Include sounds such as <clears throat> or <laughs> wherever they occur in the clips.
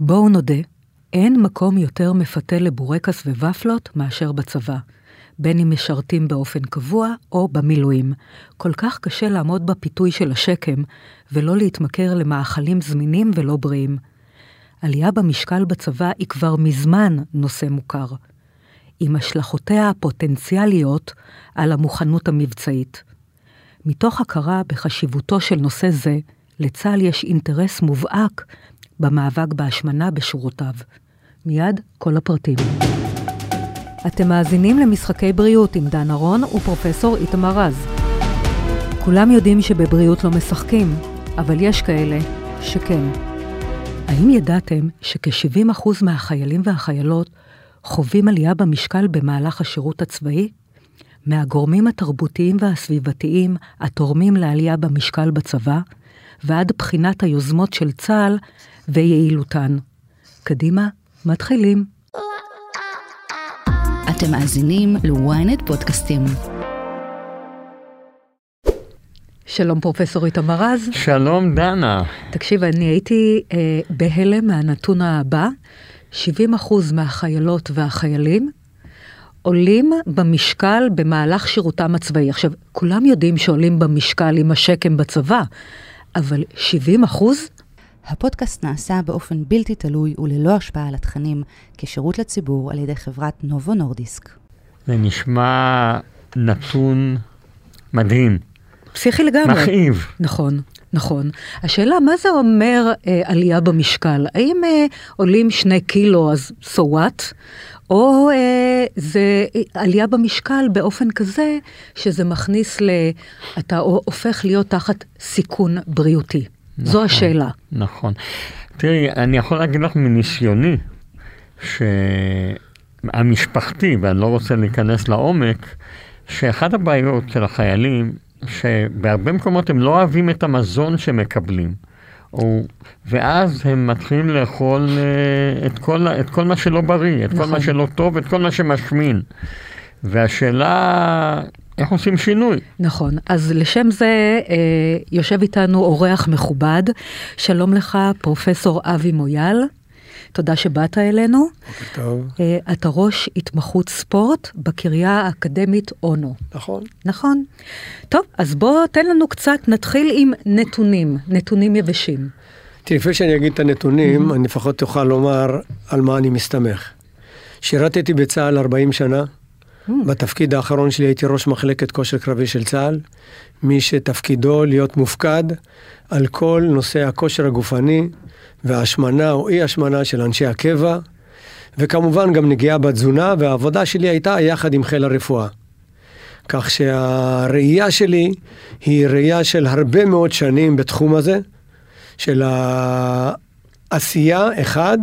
בואו נודה, אין מקום יותר מפתה לבורקס וופלות מאשר בצבא, בין אם משרתים באופן קבוע או במילואים. כל כך קשה לעמוד בפיתוי של השקם, ולא להתמכר למאכלים זמינים ולא בריאים. עלייה במשקל בצבא היא כבר מזמן נושא מוכר, עם השלכותיה הפוטנציאליות על המוכנות המבצעית. מתוך הכרה בחשיבותו של נושא זה, לצה"ל יש אינטרס מובהק במאבק בהשמנה בשורותיו. מיד כל הפרטים. אתם מאזינים למשחקי בריאות עם דן ארון ופרופסור איתמר רז. כולם יודעים שבבריאות לא משחקים, אבל יש כאלה שכן. האם ידעתם שכ-70% מהחיילים והחיילות חווים עלייה במשקל במהלך השירות הצבאי? מהגורמים התרבותיים והסביבתיים התורמים לעלייה במשקל בצבא, ועד בחינת היוזמות של צה"ל ויעילותן. קדימה, מתחילים. אתם מאזינים ל-ynet פודקאסטים. שלום פרופסור איתמר רז. שלום דנה. תקשיב, אני הייתי אה, בהלם מהנתון הבא, 70% מהחיילות והחיילים עולים במשקל במהלך שירותם הצבאי. עכשיו, כולם יודעים שעולים במשקל עם השקם בצבא, אבל 70 אחוז? הפודקאסט נעשה באופן בלתי תלוי וללא השפעה על התכנים כשירות לציבור על ידי חברת נובו נורדיסק. זה נשמע נתון מדהים. פסיכי לגמרי. מכאיב. נכון, נכון. השאלה, מה זה אומר אה, עלייה במשקל? האם אה, עולים שני קילו אז so what? או אה, זה עלייה במשקל באופן כזה שזה מכניס ל... אתה הופך להיות תחת סיכון בריאותי. נכון, זו השאלה. נכון. תראי, אני יכול להגיד לך מניסיוני, שהמשפחתי, ואני לא רוצה להיכנס לעומק, שאחת הבעיות של החיילים, שבהרבה מקומות הם לא אוהבים את המזון שהם מקבלים. או, ואז הם מתחילים לאכול uh, את, כל, את כל מה שלא בריא, את נכון. כל מה נכון. שלא טוב, את כל מה שמשמין. והשאלה, איך עושים שינוי? נכון, אז לשם זה אה, יושב איתנו אורח מכובד. שלום לך, פרופסור אבי מויאל. תודה שבאת אלינו. טוב. Uh, אתה ראש התמחות ספורט בקריה האקדמית אונו. נכון. נכון. טוב, אז בוא תן לנו קצת, נתחיל עם נתונים, נתונים יבשים. תראי, לפני שאני אגיד את הנתונים, mm-hmm. אני לפחות אוכל לומר על מה אני מסתמך. שירתתי בצה"ל 40 שנה. בתפקיד האחרון שלי הייתי ראש מחלקת כושר קרבי של צה"ל, מי שתפקידו להיות מופקד על כל נושא הכושר הגופני וההשמנה או אי השמנה של אנשי הקבע, וכמובן גם נגיעה בתזונה, והעבודה שלי הייתה יחד עם חיל הרפואה. כך שהראייה שלי היא ראייה של הרבה מאוד שנים בתחום הזה, של העשייה, אחד,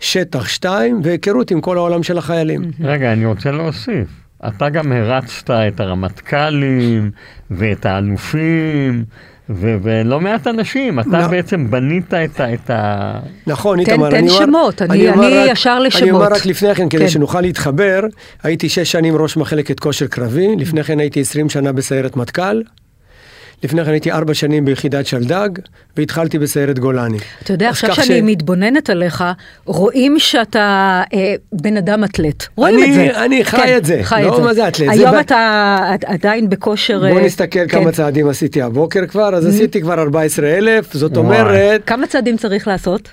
שטח, שתיים, והיכרות עם כל העולם של החיילים. רגע, אני רוצה להוסיף. אתה גם הרצת את הרמטכ"לים ואת האלופים ו- ולא מעט אנשים, אתה לא. בעצם בנית את ה... את ה... נכון, איתמר, תן, תן שמות, אני, אני, אני רק, ישר לשמות. אני אומר רק לפני כן, כדי כן. שנוכל להתחבר, הייתי שש שנים ראש מחלקת כושר קרבי, לפני כן הייתי עשרים שנה בסיירת מטכ"ל. לפני כן הייתי ארבע שנים ביחידת שלדג, והתחלתי בסיירת גולני. אתה יודע, עכשיו שאני ש... מתבוננת עליך, רואים שאתה אה, בן אדם אתלט. רואים אני, את זה. אני חי כן, את זה. חי לא את זה. מה זה אתלט. היום זה אתה. עדיין בכושר... בוא אה, נסתכל כן. כמה צעדים עשיתי הבוקר כבר, אז mm-hmm. עשיתי כבר 14,000, זאת וואי. אומרת... כמה צעדים צריך לעשות?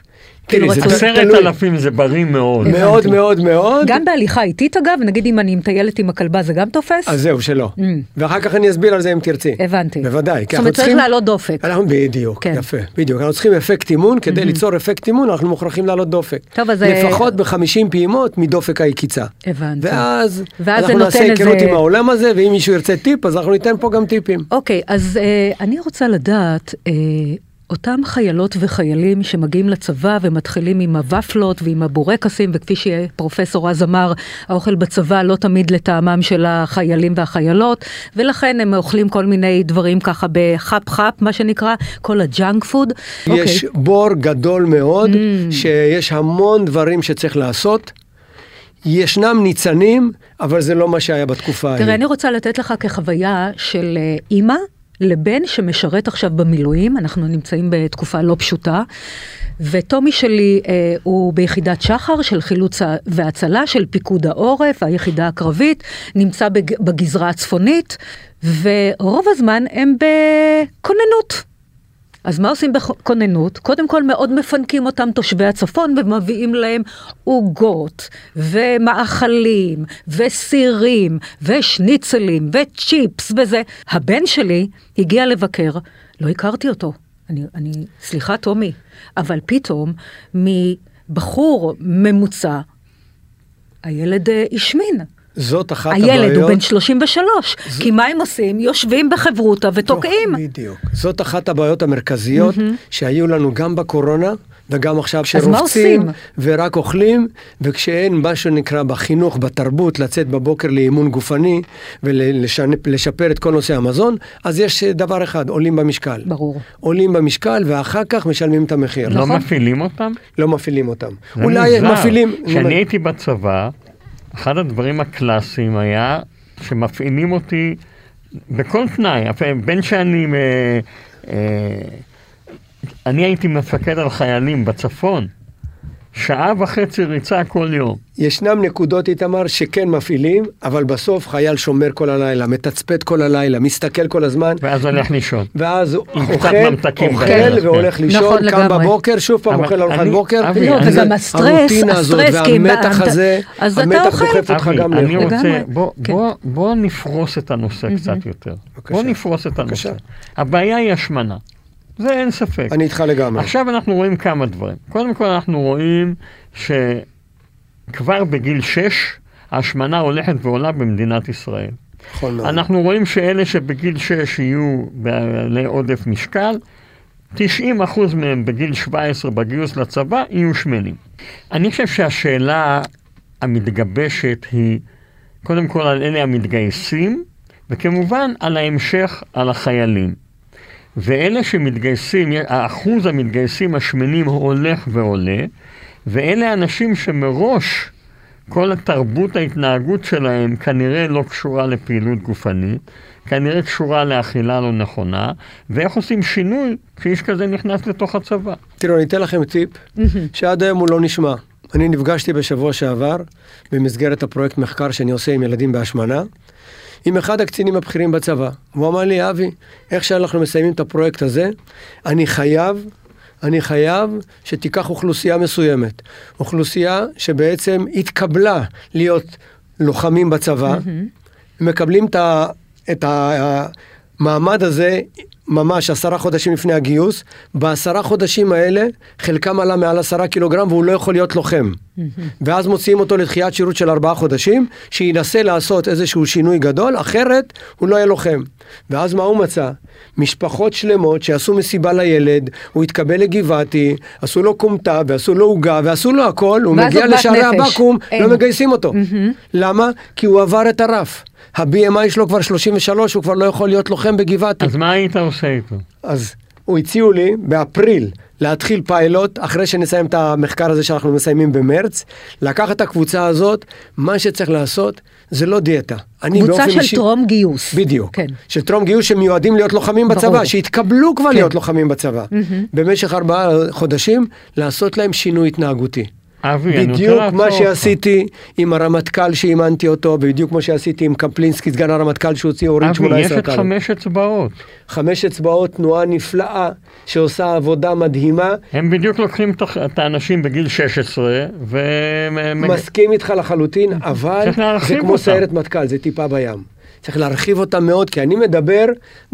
כאילו עשרת אלפים זה בריא מאוד. מאוד מאוד מאוד. גם בהליכה איטית אגב, נגיד אם אני מטיילת עם הכלבה זה גם תופס? אז זהו, שלא. Mm. ואחר כך אני אסביר על זה אם תרצי. הבנתי. בוודאי. זאת אומרת צריך לעלות דופק. אנחנו בדיוק, כן. יפה, בדיוק. אנחנו צריכים אפקט אימון, כדי mm-hmm. ליצור אפקט אימון אנחנו מוכרחים לעלות דופק. טוב, אז... לפחות ב-50 פעימות מדופק העקיצה. הבנתי. ואז אנחנו נעשה היכרות עם העולם הזה, ואם מישהו ירצה טיפ, אז אנחנו ניתן פה גם טיפים. אוקיי, אז אה, אני רוצה לדעת... אותם חיילות וחיילים שמגיעים לצבא ומתחילים עם הוופלות ועם הבורקסים, וכפי שפרופסור אז אמר, האוכל בצבא לא תמיד לטעמם של החיילים והחיילות, ולכן הם אוכלים כל מיני דברים ככה בחאפ חאפ, מה שנקרא, כל הג'אנק פוד. יש okay. אוקיי. בור גדול מאוד, mm. שיש המון דברים שצריך לעשות. ישנם ניצנים, אבל זה לא מה שהיה בתקופה ההיא. תראה, אני רוצה לתת לך כחוויה של אה, אימא לבן שמשרת עכשיו במילואים, אנחנו נמצאים בתקופה לא פשוטה, וטומי שלי אה, הוא ביחידת שחר של חילוץ והצלה של פיקוד העורף, היחידה הקרבית, נמצא בג, בגזרה הצפונית, ורוב הזמן הם בכוננות. אז מה עושים בכוננות? קודם כל מאוד מפנקים אותם תושבי הצפון ומביאים להם עוגות ומאכלים וסירים ושניצלים וצ'יפס וזה. הבן שלי הגיע לבקר, לא הכרתי אותו. אני, אני, סליחה טומי, אבל פתאום מבחור ממוצע, הילד אה, השמין. זאת אחת הילד הבעיות. הילד הוא בן 33, ז... כי מה הם עושים? יושבים בחברותה ותוקעים. בדיוק. זאת אחת הבעיות המרכזיות mm-hmm. שהיו לנו גם בקורונה. וגם עכשיו שרופצים ורק אוכלים, וכשאין מה שנקרא בחינוך, בתרבות, לצאת בבוקר לאימון גופני ולשפר את כל נושא המזון, אז יש דבר אחד, עולים במשקל. ברור. עולים במשקל ואחר כך משלמים את המחיר. לא נכון? מפעילים אותם? לא מפעילים אותם. אולי. מפעילים... כשאני הייתי בצבא, אחד הדברים הקלאסיים היה שמפעילים אותי בכל תנאי, בין שאני... אה, אה, אני הייתי מפקד על חיילים בצפון. שעה וחצי ריצה כל יום. ישנם נקודות, איתמר, שכן מפעילים, אבל בסוף חייל שומר כל הלילה, מתצפת כל הלילה, מסתכל כל הזמן. ואז הולך לישון. ואז אוכל, אוכל והולך כן. לישון, נכון, קם בבוקר, שוב פעם אוכל ארוחת בוקר. לא, וגם הסטרס, הסטרס, כי והמתח הזה, המתח דוחף אותך גם לאכול. אני רוצה, כן. בוא נפרוס את הנושא קצת יותר. בוא נפרוס את הנושא. הבעיה היא השמנה. זה אין ספק. אני איתך לגמרי. עכשיו אנחנו רואים כמה דברים. קודם כל אנחנו רואים שכבר בגיל 6 ההשמנה הולכת ועולה במדינת ישראל. נכון מאוד. אנחנו רואים שאלה שבגיל 6 יהיו בעלי עודף משקל, 90% מהם בגיל 17 בגיוס לצבא יהיו שמנים. אני חושב שהשאלה המתגבשת היא קודם כל על אלה המתגייסים, וכמובן על ההמשך על החיילים. ואלה שמתגייסים, האחוז המתגייסים השמנים הולך ועולה, ואלה אנשים שמראש כל התרבות ההתנהגות שלהם כנראה לא קשורה לפעילות גופנית, כנראה קשורה לאכילה לא נכונה, ואיך עושים שינוי כשאיש כזה נכנס לתוך הצבא. תראו, אני אתן לכם טיפ שעד היום הוא לא נשמע. אני נפגשתי בשבוע שעבר במסגרת הפרויקט מחקר שאני עושה עם ילדים בהשמנה. עם אחד הקצינים הבכירים בצבא. הוא אמר לי, אבי, איך שאנחנו מסיימים את הפרויקט הזה, אני חייב, אני חייב שתיקח אוכלוסייה מסוימת. אוכלוסייה שבעצם התקבלה להיות לוחמים בצבא, mm-hmm. מקבלים את המעמד הזה ממש עשרה חודשים לפני הגיוס, בעשרה חודשים האלה חלקם עלה מעל עשרה קילוגרם והוא לא יכול להיות לוחם. ואז מוציאים אותו לדחיית שירות של ארבעה חודשים, שינסה לעשות איזשהו שינוי גדול, אחרת הוא לא יהיה לוחם. ואז מה הוא מצא? משפחות שלמות שעשו מסיבה לילד, הוא התקבל לגבעתי, עשו לו כומתה ועשו לו עוגה ועשו לו הכל, הוא מגיע לשערי הבקו"ם, לא מגייסים אותו. למה? כי הוא עבר את הרף. ה-BMI שלו כבר 33, הוא כבר לא יכול להיות לוחם בגבעתי. אז מה היית עושה איתו? אז הוא הציעו לי באפריל להתחיל פיילוט, אחרי שנסיים את המחקר הזה שאנחנו מסיימים במרץ, לקחת את הקבוצה הזאת, מה שצריך לעשות זה לא דיאטה. קבוצה של אישי... טרום גיוס. בדיוק. כן. של טרום גיוס שמיועדים להיות לוחמים ברור. בצבא, שהתקבלו כבר כן. להיות לוחמים בצבא. Mm-hmm. במשך ארבעה חודשים, לעשות להם שינוי התנהגותי. אבי, בדיוק מה שעשיתי עם הרמטכ"ל שאימנתי אותו, ובדיוק כמו שעשיתי עם קפלינסקי, סגן הרמטכ"ל שהוציא הוריד 18 אבי, יש את חמש אצבעות. חמש אצבעות, תנועה נפלאה, שעושה עבודה מדהימה. הם בדיוק לוקחים את האנשים בגיל 16, ו... מסכים איתך לחלוטין, אבל זה כמו סיירת מטכ"ל, זה טיפה בים. צריך להרחיב אותה מאוד, כי אני מדבר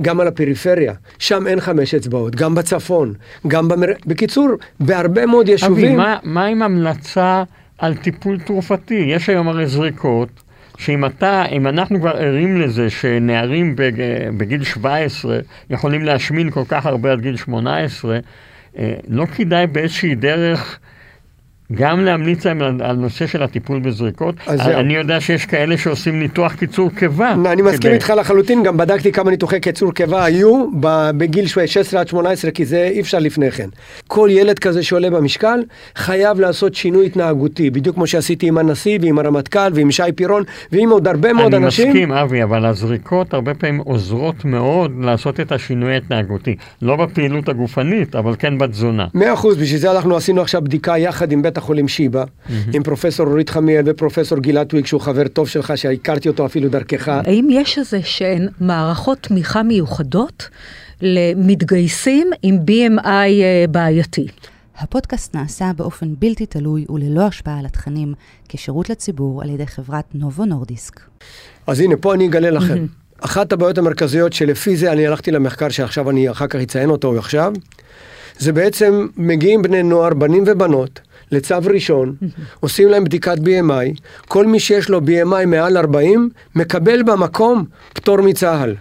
גם על הפריפריה. שם אין חמש אצבעות, גם בצפון, גם במר... בקיצור, בהרבה מאוד יישובים... אבי, מה, מה עם המלצה על טיפול תרופתי? יש היום הרי זריקות. שאם אתה, אם אנחנו כבר ערים לזה שנערים בג, בגיל 17 יכולים להשמין כל כך הרבה עד גיל 18, אה, לא כדאי באיזושהי דרך גם להמליץ להם על, על נושא של הטיפול בזריקות. אני. אני יודע שיש כאלה שעושים ניתוח קיצור קיבה. אני מסכים כדי- איתך לחלוטין, גם בדקתי כמה ניתוחי קיצור קיבה היו בגיל 16 עד 18, כי זה אי אפשר לפני כן. כל ילד כזה שעולה במשקל, חייב לעשות שינוי התנהגותי, בדיוק כמו שעשיתי עם הנשיא ועם הרמטכ"ל ועם שי פירון ועם עוד הרבה מאוד אני אנשים. מסכים, אבי, אבל הזריקות הרבה פעמים עוזרות מאוד לעשות את השינוי ההתנהגותי. לא בפעילות הגופנית, אבל כן בתזונה. מאה אחוז, בשביל זה אנחנו עשינו עכשיו בדיקה יחד עם בית החולים שיבא, עם פרופסור אורית חמיאל ופרופסור גלעד טוויג, שהוא חבר טוב שלך, שהכרתי אותו אפילו דרכך. האם יש איזה שהן מערכות תמיכה מיוחדות למתגייסים עם BMI אה, בעייתי? הפודקאסט נעשה באופן בלתי תלוי וללא השפעה על התכנים, כשירות לציבור על ידי חברת נובו נורדיסק. אז הנה, פה אני אגלה לכם. אחת הבעיות המרכזיות שלפי זה אני הלכתי למחקר שעכשיו אני אחר כך אציין אותו עכשיו, זה בעצם מגיעים בני נוער, בנים ובנות, לצו ראשון, עושים להם בדיקת BMI, כל מי שיש לו BMI מעל 40, מקבל במקום פטור מצה"ל.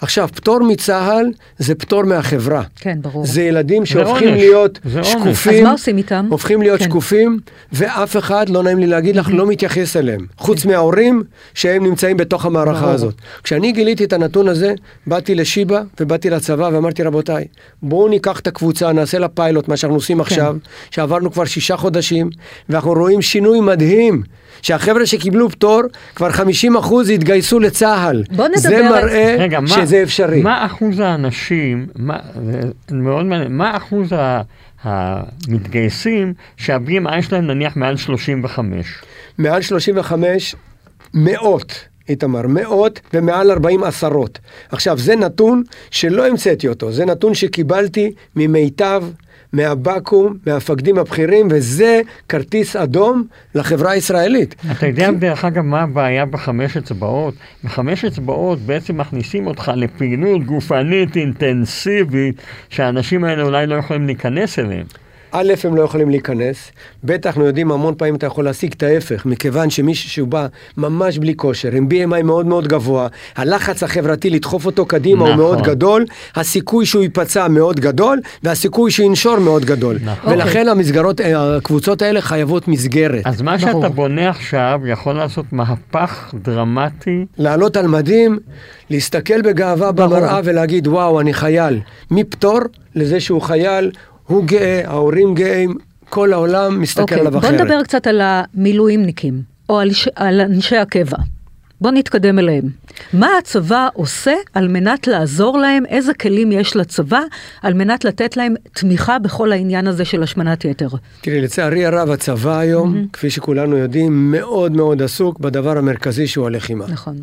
עכשיו, פטור מצה"ל זה פטור מהחברה. כן, ברור. זה ילדים שהופכים עונש. להיות זה. שקופים. אז מה עושים איתם? הופכים להיות כן. שקופים, ואף אחד, לא נעים לי להגיד לך, לא מתייחס אליהם. חוץ מההורים, שהם נמצאים בתוך המערכה ברור. הזאת. כשאני גיליתי את הנתון הזה, באתי לשיבא ובאתי לצבא ואמרתי, רבותיי, בואו ניקח את הקבוצה, נעשה לה פיילוט, מה שאנחנו עושים עכשיו, שעברנו כבר שישה חודשים, ואנחנו רואים שינוי מדהים. שהחבר'ה שקיבלו פטור, כבר 50% התגייסו לצה"ל. בוא נדבר זה מראה רגע, מה, שזה אפשרי. מה אחוז האנשים, מה, זה מאוד מעניין, מה אחוז ה- המתגייסים שה-BMI שלהם נניח מעל 35? מעל 35, מאות, איתמר, מאות, ומעל 40 עשרות. עכשיו, זה נתון שלא המצאתי אותו, זה נתון שקיבלתי ממיטב, מהבקו"ם, מהמפקדים הבכירים, וזה כרטיס אדום לחברה הישראלית. אתה יודע דרך אגב מה הבעיה בחמש אצבעות? בחמש אצבעות בעצם מכניסים אותך לפעילות גופנית אינטנסיבית שהאנשים האלה אולי לא יכולים להיכנס אליהם. א', הם לא יכולים להיכנס, ב', אנחנו יודעים המון פעמים אתה יכול להשיג את ההפך, מכיוון שמישהו שהוא בא ממש בלי כושר, עם BMI מאוד מאוד גבוה, הלחץ החברתי לדחוף אותו קדימה נכון. הוא מאוד גדול, הסיכוי שהוא ייפצע מאוד גדול, והסיכוי שינשור מאוד גדול. נכון. ולכן המסגרות, אה, הקבוצות האלה חייבות מסגרת. אז מה ברור. שאתה בונה עכשיו יכול לעשות מהפך דרמטי. לעלות על מדים, להסתכל בגאווה ברור. במראה ולהגיד, וואו, אני חייל. מפטור לזה שהוא חייל, הוא גאה, ההורים גאים, כל העולם מסתכל אוקיי, עליו בוא אחרת. נדבר קצת על המילואימניקים, או על. על אנשי הקבע. בוא נתקדם אליהם. מה הצבא עושה על מנת לעזור להם, איזה כלים יש לצבא על מנת לתת להם תמיכה בכל העניין הזה של השמנת יתר? תראי, לצערי הרב, הצבא היום, Mm-hmm. כפי שכולנו יודעים, מאוד מאוד עסוק בדבר המרכזי שהוא הלחימה. נכון.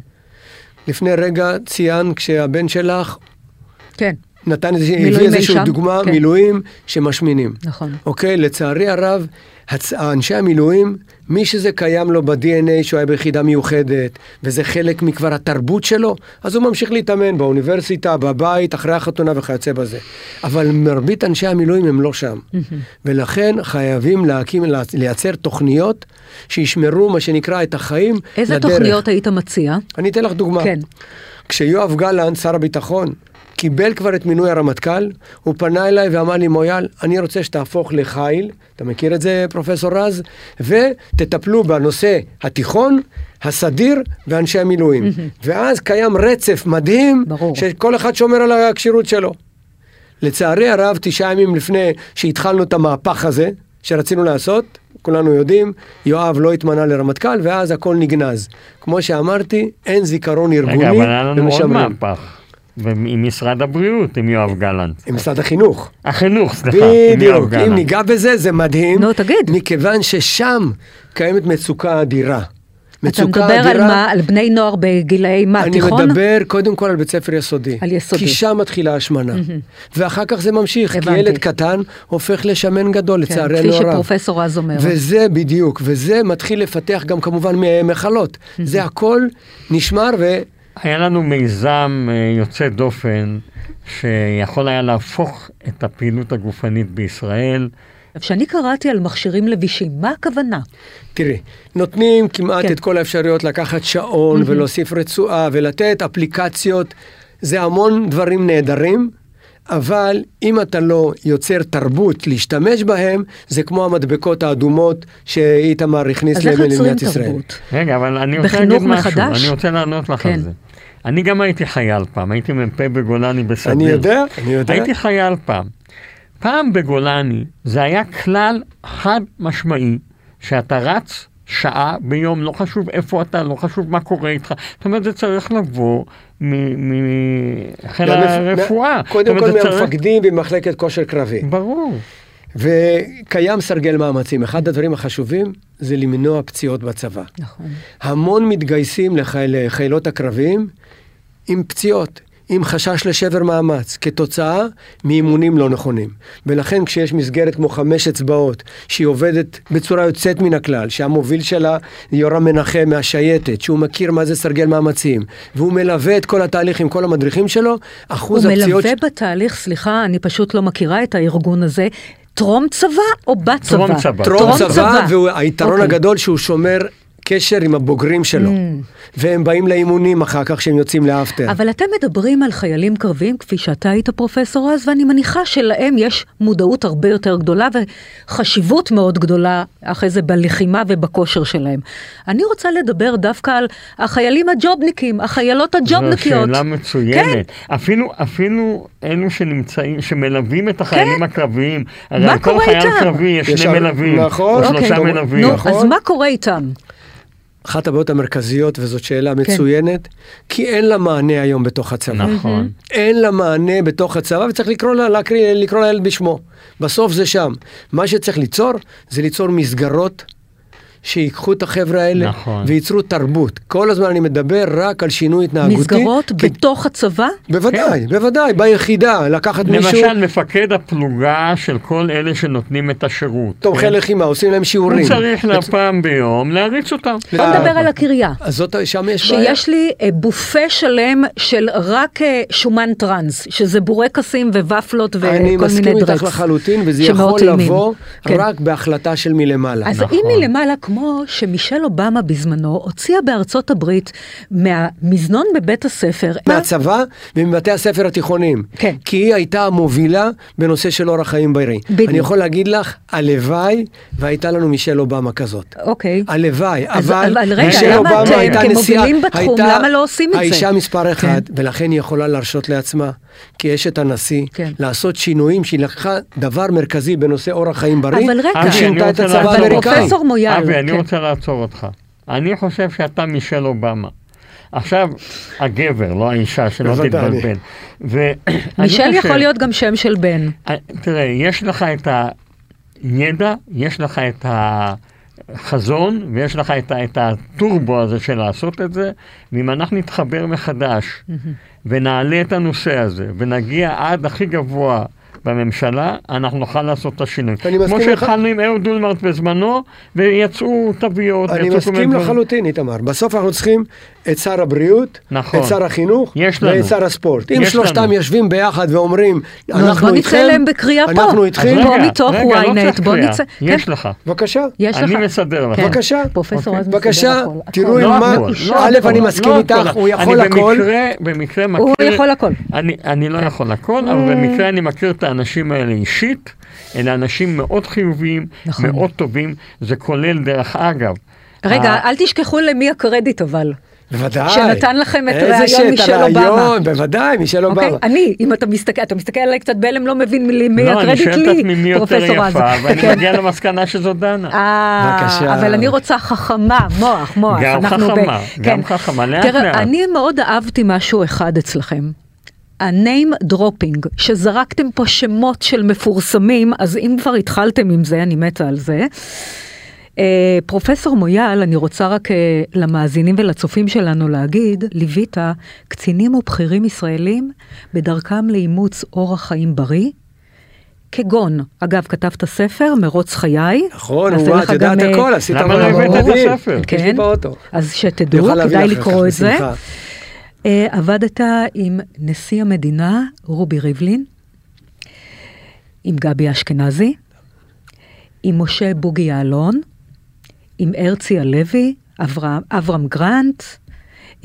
לפני רגע ציינת כשהבן שלך כן, נתן איזה, הביא אי איזושהי דוגמה, כן. מילואים שמשמינים. נכון. אוקיי, לצערי הרב, הצ... אנשי המילואים, מי שזה קיים לו ב-DNA שהוא היה ביחידה מיוחדת, וזה חלק מכבר התרבות שלו, אז הוא ממשיך להתאמן באוניברסיטה, בבית, אחרי החתונה וכיוצא בזה. אבל מרבית אנשי המילואים הם לא שם. ולכן חייבים להקים, לייצר תוכניות שישמרו, מה שנקרא, את החיים איזה לדרך. תוכניות היית מציע? אני אתן לך דוגמה. כן. כשיואב גלנט, שר הביטחון, קיבל כבר את מינוי הרמטכ"ל, הוא פנה אליי ואמר לי, מויאל, אני רוצה שתהפוך לחיל, אתה מכיר את זה, פרופסור רז? ותטפלו בנושא התיכון, הסדיר ואנשי המילואים. <laughs> ואז קיים רצף מדהים, ברור. שכל אחד שומר על הכשירות שלו. לצערי הרב, תשעה ימים לפני שהתחלנו את המהפך הזה, שרצינו לעשות, כולנו יודעים, יואב לא התמנה לרמטכ"ל, ואז הכל נגנז. כמו שאמרתי, אין זיכרון ארגוני רגע, אבל היה לנו עוד ומשמרים. מהפך. ועם משרד הבריאות, עם יואב גלנט. עם משרד החינוך. החינוך, סליחה, עם יואב בדיוק, אם גלנט. ניגע בזה, זה מדהים. נו, תגיד. מכיוון ששם קיימת מצוקה אדירה. אתה מצוקה מדבר על אדירה. מה? על בני נוער בגילאי מה? אני תיכון? מדבר קודם כל על בית ספר יסודי. על יסודי. כי שם מתחילה השמנה. ואחר כך זה ממשיך, כי הבנתי. ילד קטן הופך לשמן גדול, כן, לצערנו כפי הרב. שפרופסור רז אומר. וזה בדיוק, וזה מתחיל לפתח גם כמובן מחלות. זה הכל נשמר ו... היה לנו מיזם אה, יוצא דופן, שיכול היה להפוך את הפעילות הגופנית בישראל. כשאני קראתי על מכשירים לבישים, מה הכוונה? תראי, נותנים כמעט כן. את כל האפשרויות לקחת שעון ולהוסיף רצועה ולתת אפליקציות, זה המון דברים נהדרים, אבל אם אתה לא יוצר תרבות להשתמש בהם, זה כמו המדבקות האדומות שאיתמר הכניס אז איך יוצרים למדינת ישראל. תרבות? רגע, אבל אני רוצה להגיד משהו, מחדש? אני רוצה לענות לך כן. על זה. אני גם הייתי חייל פעם, הייתי מ"פ בגולני בסדיר. אני יודע, אני יודע. הייתי חייל פעם. פעם בגולני זה היה כלל חד משמעי, שאתה רץ שעה ביום, לא חשוב איפה אתה, לא חשוב מה קורה איתך. זאת אומרת, זה צריך לבוא מחיל מהמפ- הרפואה. קודם כל זה צריך- מהמפקדים במחלקת כושר קרבי. ברור. וקיים סרגל מאמצים. אחד הדברים החשובים זה למנוע פציעות בצבא. נכון. המון מתגייסים לחייל- לחיילות הקרביים עם פציעות, עם חשש לשבר מאמץ, כתוצאה מאימונים לא נכונים. ולכן כשיש מסגרת כמו חמש אצבעות, שהיא עובדת בצורה יוצאת מן הכלל, שהמוביל שלה יורם מנחם מהשייטת, שהוא מכיר מה זה סרגל מאמצים, והוא מלווה את כל התהליך עם כל המדריכים שלו, אחוז הוא הפציעות... מלווה בתהליך, סליחה, אני פשוט לא מכירה את הארגון הזה, טרום צבא או בצבא? טרום צבא. טרום צבא, והיתרון אוקיי. הגדול שהוא שומר קשר עם הבוגרים שלו. והם באים לאימונים אחר כך כשהם יוצאים לאפטר. אבל אתם מדברים על חיילים קרביים, כפי שאתה היית פרופסור אז, ואני מניחה שלהם יש מודעות הרבה יותר גדולה וחשיבות מאוד גדולה אחרי זה בלחימה ובכושר שלהם. אני רוצה לדבר דווקא על החיילים הג'ובניקים, החיילות הג'ובניקיות. זו שאלה מצוינת. אפילו, אפילו אלו שנמצאים, שמלווים את החיילים הקרביים. הרי מה על כל קורה חייל איתם? קרבי יש שני מלווים. נכון. או שלושה אוקיי. מלווים. נו, נכון. אז מה קורה איתם? אחת הבעיות המרכזיות, וזאת שאלה כן. מצוינת, כי אין לה מענה היום בתוך הצבא. נכון. אין לה מענה בתוך הצבא, וצריך לקרוא, לה, להקריא, לקרוא לילד בשמו. בסוף זה שם. מה שצריך ליצור, זה ליצור מסגרות שיקחו את החבר'ה האלה, נכון. וייצרו תרבות. כל הזמן אני מדבר רק על שינוי התנהגותי. מסגרות כי- בתוך הצבא? בוודאי, בוודאי, ביחידה, לקחת מישהו, למשל, מפקד הפלוגה של כל אלה שנותנים את השירות. תומכי כן? לחימה, עושים להם שיעורים. הוא צריך לה פעם ביום להריץ אותם. בוא נדבר על הקריה. אז זאת, שם יש בעיה. שיש לי אה, בופה שלם של רק אה, שומן טראנס, שזה בורקסים וופלות וכל אני מיני דרקס. מסכים איתך לחלוטין, וזה יכול. לבוא כן. רק בהחלטה של מלמעלה. אז נכון. אם מלמעלה, כמו שמישל אובמה בזמנו הוציאה בארצות הברית מהמזנון בבית הספר, מהצבא ומבתי הספר התיכוניים. כן. כי היא הייתה המובילה בנושא של אורח חיים בריא. בדיוק. אני יכול להגיד לך, הלוואי והייתה לנו מישל אובמה כזאת. אוקיי. הלוואי, אבל אבל רגע, מישל אובמה אתם, הייתה נשיאה, כמובילים בתחום, הייתה למה לא עושים את זה? האישה מספר אחד, כן. ולכן היא יכולה להרשות לעצמה, כאשת הנשיא, כן. לעשות שינויים שהיא לקחה דבר מרכזי בנושא אורח חיים בריא, אבל רגע, אבי, אני ושינתה את רוצה הצבא. האמריקאי. פרופסור מויאל, אבי, אני כן. רוצה לעצור אותך. אני חושב שאתה מישל אובמה. עכשיו, הגבר, לא האישה, שלא. תתבלבל. <clears throat> מישל חושב- יכול להיות גם שם של בן. אה, תראה, יש לך את הידע, יש לך את החזון, ויש לך את, את הטורבו הזה של לעשות את זה, ואם אנחנו נתחבר מחדש ונעלה את הנושא הזה, ונגיע עד הכי גבוה בממשלה, אנחנו נוכל לעשות את השינוי. כמו. שהתחלנו עם אהוד אולמרט בזמנו, ויצאו תוויות. אני מסכים. לחלוטין, איתמר. בסוף אנחנו צריכים את שר הבריאות, נכון. את שר החינוך, יש לנו. ואת שר הספורט. אם יש שלושתם לנו. יושבים ביחד ואומרים, נו, אז אנחנו בוא נצא איתכם, אליהם בקריאה פה. אנחנו אז איתכם, בוא מתוך רגע, לא ynet, בוא. נצא- יש כן. לך. בבקשה. יש לך. אני מסדר לך. כן. בבקשה. פרופסור רז מסדר בבקשה. תראו הכל. לא מה-. לא א', אני מסכים איתך, הכל. הוא יכול אני הכל. במקרה, במקרה מכיר... הוא יכול הכל. אני, אני לא יכול הכל, אבל במקרה אני מכיר את האנשים האלה אישית. אלה אנשים מאוד חיוביים, נכון. מאוד טובים. זה כולל, דרך אגב, רגע, אל תשכחו למי הקרדיט אבל. בוודאי. שנתן לכם את שאת מישל הרעיון, אובמה. בוודאי, מישל אוקיי? אובמה. אני, אם אתה מסתכל, אתה מסתכל עליי קצת בהלם, לא מבין מי מי לא, אני הקרדיט שואל את לי, עצמי מי יותר פרופסור רז. יפה, ואני כן. מגיע למסקנה שזו דנה. אה, בבקשה. אבל אני רוצה חכמה, מוח, מוח. גם אנחנו ב- חכמה, גם כן. חכמה, לאט תראה, לאט. אני מאוד אהבתי משהו אחד אצלכם. ה-name dropping, שזרקתם פה שמות של מפורסמים, אז אם כבר התחלתם עם זה, אני מתה על זה. אה, פרופסור מויאל, אני רוצה רק אה, למאזינים ולצופים שלנו להגיד, ליווית קצינים ובכירים ישראלים בדרכם לאימוץ אורח חיים בריא, כגון, אגב, כתבת ספר, מרוץ חיי. נכון, לך את יודעת גם, אה, הכל, עשית למה עבודה לא הבאת את. הספר? יש לי כן. באוטו. אז שתדעו, כדאי לקרוא את זה. אה, עבדת עם נשיא המדינה רובי ריבלין, עם גבי אשכנזי, עם משה בוגי יעלון, עם הרצי הלוי, אברהם, אברהם גרנט,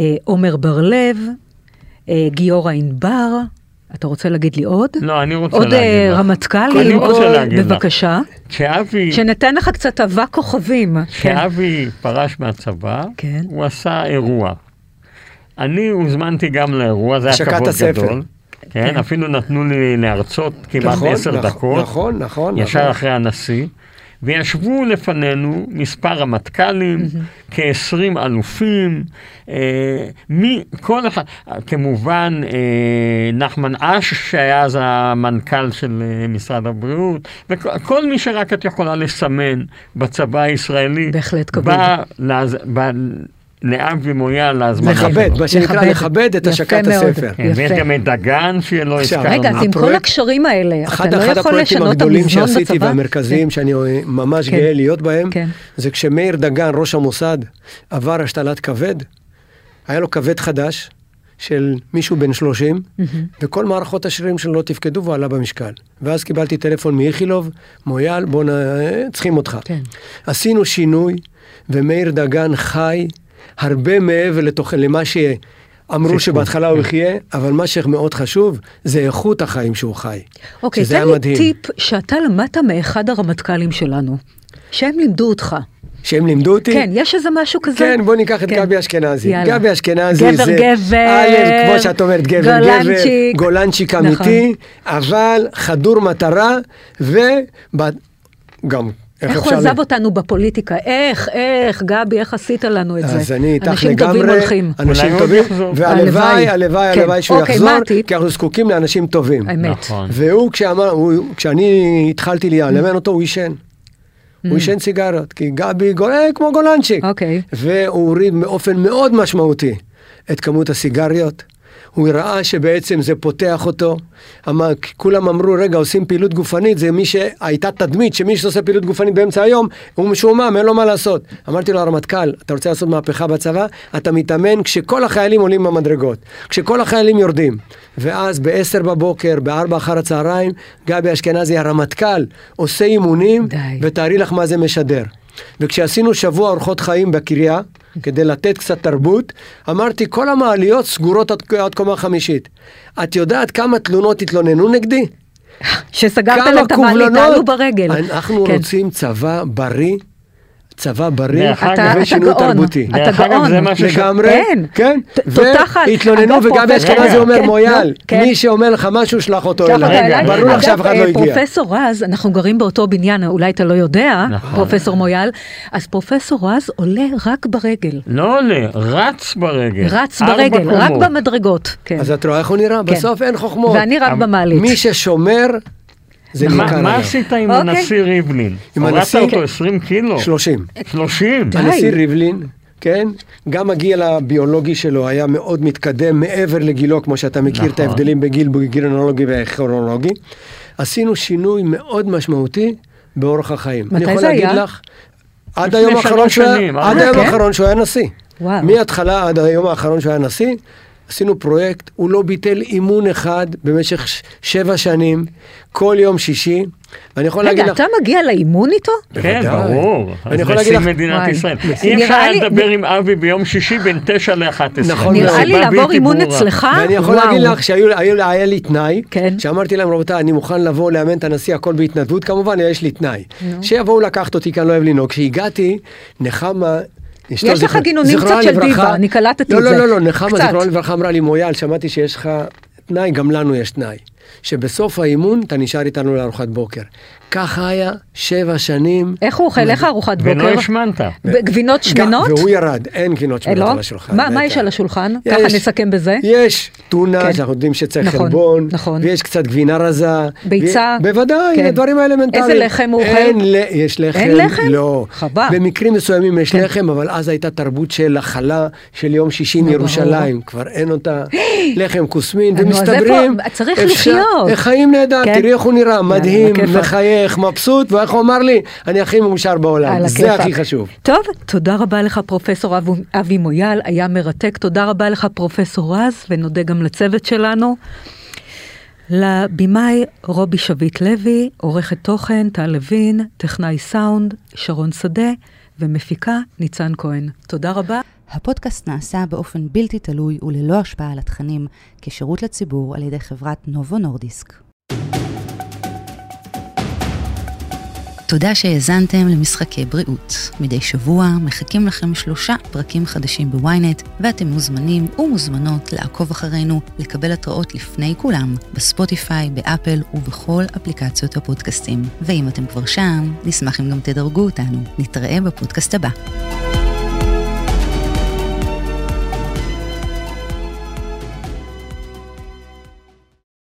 אה, עומר בר-לב, אה, גיורא ענבר, אתה רוצה להגיד לי עוד? לא, אני רוצה עוד להגיד אה, לך. רמטכ"לים? אני רוצה עוד- להגיד לך. בבקשה. כשאבי, שניתן לך קצת אבק כוכבים. כן. כשאבי פרש מהצבא, כן. הוא עשה אירוע. אני הוזמנתי גם לאירוע, זה היה כבוד הספר. גדול. כן, כן. אפילו נתנו לי להרצות כמעט נכון, עשר נכון, דקות. נכון, נכון. ישר נכון. אחרי הנשיא, וישבו לפנינו מספר רמטכ"לים, כ-20 אלופים, אה, מי, כל אחד, כמובן אה, נחמן אש, שהיה אז המנכ"ל של אה, משרד הבריאות, וכל מי שרק את יכולה לסמן בצבא הישראלי, בהחלט כבוד. בא, להז... בא לאבי מויאל להזמנה לכבד, שלו. מה שנקרא לכבד. לכבד את השקת. הספר. כן, ויש. גם את דגן שלא הזכרנו. רגע, אז עם כל הקשרים האלה, אחד, אתה לא אחד יכול הפרויקטים לשנות את הגדולים המזנון שעשיתי בצבא? והמרכזיים שאני ממש כן. גאה להיות בהם, כן. זה כשמאיר דגן, ראש המוסד, עבר השתלת כבד, היה לו כבד חדש של מישהו בן 30, וכל מערכות השרירים שלו לא תפקדו והוא עלה במשקל. ואז קיבלתי טלפון מאיכילוב, מויאל, בוא נ... צריכים אותך. כן. עשינו שינוי, ומאיר דגן חי הרבה מעבר לתוכ... למה שאמרו שבהתחלה הוא יחיה, אבל מה שמאוד חשוב, זה איכות החיים שהוא חי. אוקיי, שזה תן לי. טיפ שאתה למדת מאחד הרמטכ"לים שלנו, שהם לימדו אותך. שהם לימדו אותי? כן, יש איזה משהו כזה? כן, בוא ניקח את כן. גבי אשכנזי. יאללה. גבי אשכנזי גבר, זה... גבר, א', כמו שאת אומרת, גבר, גולנצ'יק. גבר, גולנצ'יק נכון. אמיתי, אבל חדור מטרה, וגם, איך איך הוא עזב אותנו בפוליטיקה? איך, איך, גבי, איך עשית לנו את זה? אז אני איתך אנשים לגמרי, טובים הולכים. אנשים טובים. והלוואי, הלוואי. הלוואי, כן. הלוואי שהוא אוקיי, יחזור? כי אנחנו זקוקים לאנשים טובים. האמת. נכון. והוא, כשאמר, הוא- כשאני התחלתי לאמן אותו, הוא עישן. הוא עישן סיגריות, כי גבי גול- אה, כמו גולנצ'יק. אוקיי. והוא הוריד באופן מאוד משמעותי את כמות הסיגריות. הוא ראה שבעצם זה פותח אותו. אמר, כולם אמרו, רגע, עושים פעילות גופנית, זה מי שהייתה תדמית שמי שעושה פעילות גופנית באמצע היום, הוא משועמם, אין לו מה לעשות. אמרתי לו, הרמטכ"ל, אתה רוצה לעשות מהפכה בצבא? אתה מתאמן כשכל החיילים עולים במדרגות, כשכל החיילים יורדים. ואז ב-10 בבוקר, ב-4 אחר הצהריים, גבי אשכנזי, הרמטכ"ל, עושה אימונים, די. ותארי לך מה זה משדר. וכשעשינו שבוע אורחות חיים בקריה, כדי לתת קצת תרבות, אמרתי, כל המעליות סגורות עד, עד קומה חמישית. את יודעת כמה תלונות התלוננו נגדי? שסגרת את המעלית, קובלנות? עלו ברגל. אנחנו כן. רוצים צבא בריא, צבא בריא דרך אגב, אתה- אתה ושינוי גאון. תרבותי. אתה גאון. זה מה שש- לגמרי, כן. כן, ת- תותח על- והתלוננו וגבי פרופסור- אשכנזי אומר כן, מויאל, כן. מי שאומר לך משהו שלח אותו אליי. ברור לך שאף אחד לא אה, הגיע. פרופסור רז, אנחנו גרים באותו בניין, אולי אתה לא יודע, נכון. פרופסור מויאל, אז פרופסור רז עולה רק ברגל. לא עולה, רץ ברגל. רץ ברגל, רק. במדרגות. אז את רואה איך הוא נראה? בסוף אין חוכמות. ואני רק אבל במעלית. מי ששומר, זה מה- מה. עשית עם אוקיי. הנשיא ריבלין? עם הורדת הנשיא- אותו 20 קילו? 30. 30? די. הנשיא ריבלין, כן, גם הגיל הביולוגי שלו היה מאוד מתקדם מעבר לגילו, כמו שאתה מכיר את נכון. ההבדלים בגיל גילונולוגי וכרונולוגי. עשינו שינוי מאוד משמעותי באורח החיים. מתי אני יכול זה להגיד היה? לך, עד לפני היום היה- כן? האחרון שהוא היה נשיא. וואו. מההתחלה עד היום האחרון שהוא היה נשיא, עשינו פרויקט, הוא לא ביטל אימון אחד במשך שבע שנים, כל יום שישי, ואני יכול להגיד רגע, לך... אתה מגיע לאימון איתו? כן. ברור. אני יכול נשיא להגיד לך- מדינת וואי. ישראל. אי אפשר היה לדבר עם אבי ביום שישי בין 9 ל-11. נכון נראה מאוד. לי לעבור אימון אצלך, ואני יכול. להגיד לך שהיה היה לי תנאי, כן. שאמרתי להם רבותיי אני מוכן לבוא לאמן את הנשיא הכל בהתנדבות כמובן יש לי תנאי, שיבואו לקחת אותי כי אני לא אוהב לנהוג, כשהגעתי נחמה. יש לך גינונים קצת של דיבה, אני קלטתי לא, את לא, זה. לא, לא, נחמה. זיכרונה לברכה אמרה לי מויאל, שמעתי שיש לך תנאי, גם לנו יש תנאי. שבסוף האימון אתה נשאר איתנו לארוחת בוקר. ככה היה שבע שנים. איך הוא אוכל? איך הארוחת ולא בוקר? השמנת. גבינות שמנות? והוא ירד, אין גינות אה, שמנות לא? על השולחן. מה. יש על השולחן? ככה נסכם בזה. יש טונה, כן. שאנחנו יודעים שצריך נכון, חלבון, נכון. ויש קצת גבינה רזה. ביצה. בוודאי, כן. הדברים האלמנטריים. איזה לחם הוא אוכל? אין, ל- יש לחם. אין לחם? לא. חבל. במקרים מסוימים יש כן. לחם, אבל אז הייתה תרבות של הכלה של יום שישי מירושלים, כבר אין אותה. <gasps> לחם כוסמין. איפה- צריך לחיות. איך חיים נהדר, כן. תראי איך הוא נראה, מדהים. מחייך, מבסוט, ואיך הוא אמר לי, אני הכי מאושר בעולם. זה. הכי חשוב. טוב, תודה רבה לך פרופסור אבי מויאל, היה מרתק. תודה רבה לך פרופסור רז, ונודה גם לצוות שלנו. לבמאי רובי שביט לוי, עורכת תוכן טל לוין, טכנאי סאונד שרון שדה, ומפיקה ניצן כהן. תודה רבה. הפודקאסט נעשה באופן בלתי תלוי וללא השפעה על התכנים כשירות לציבור על ידי חברת נובו נורדיסק. תודה שהאזנתם למשחקי בריאות. מדי שבוע מחכים לכם שלושה פרקים חדשים בוויינט, ואתם מוזמנים ומוזמנות לעקוב אחרינו, לקבל התראות לפני כולם, בספוטיפיי, באפל ובכל אפליקציות הפודקאסטים. ואם אתם כבר שם, נשמח אם גם תדרגו אותנו. נתראה בפודקאסט הבא.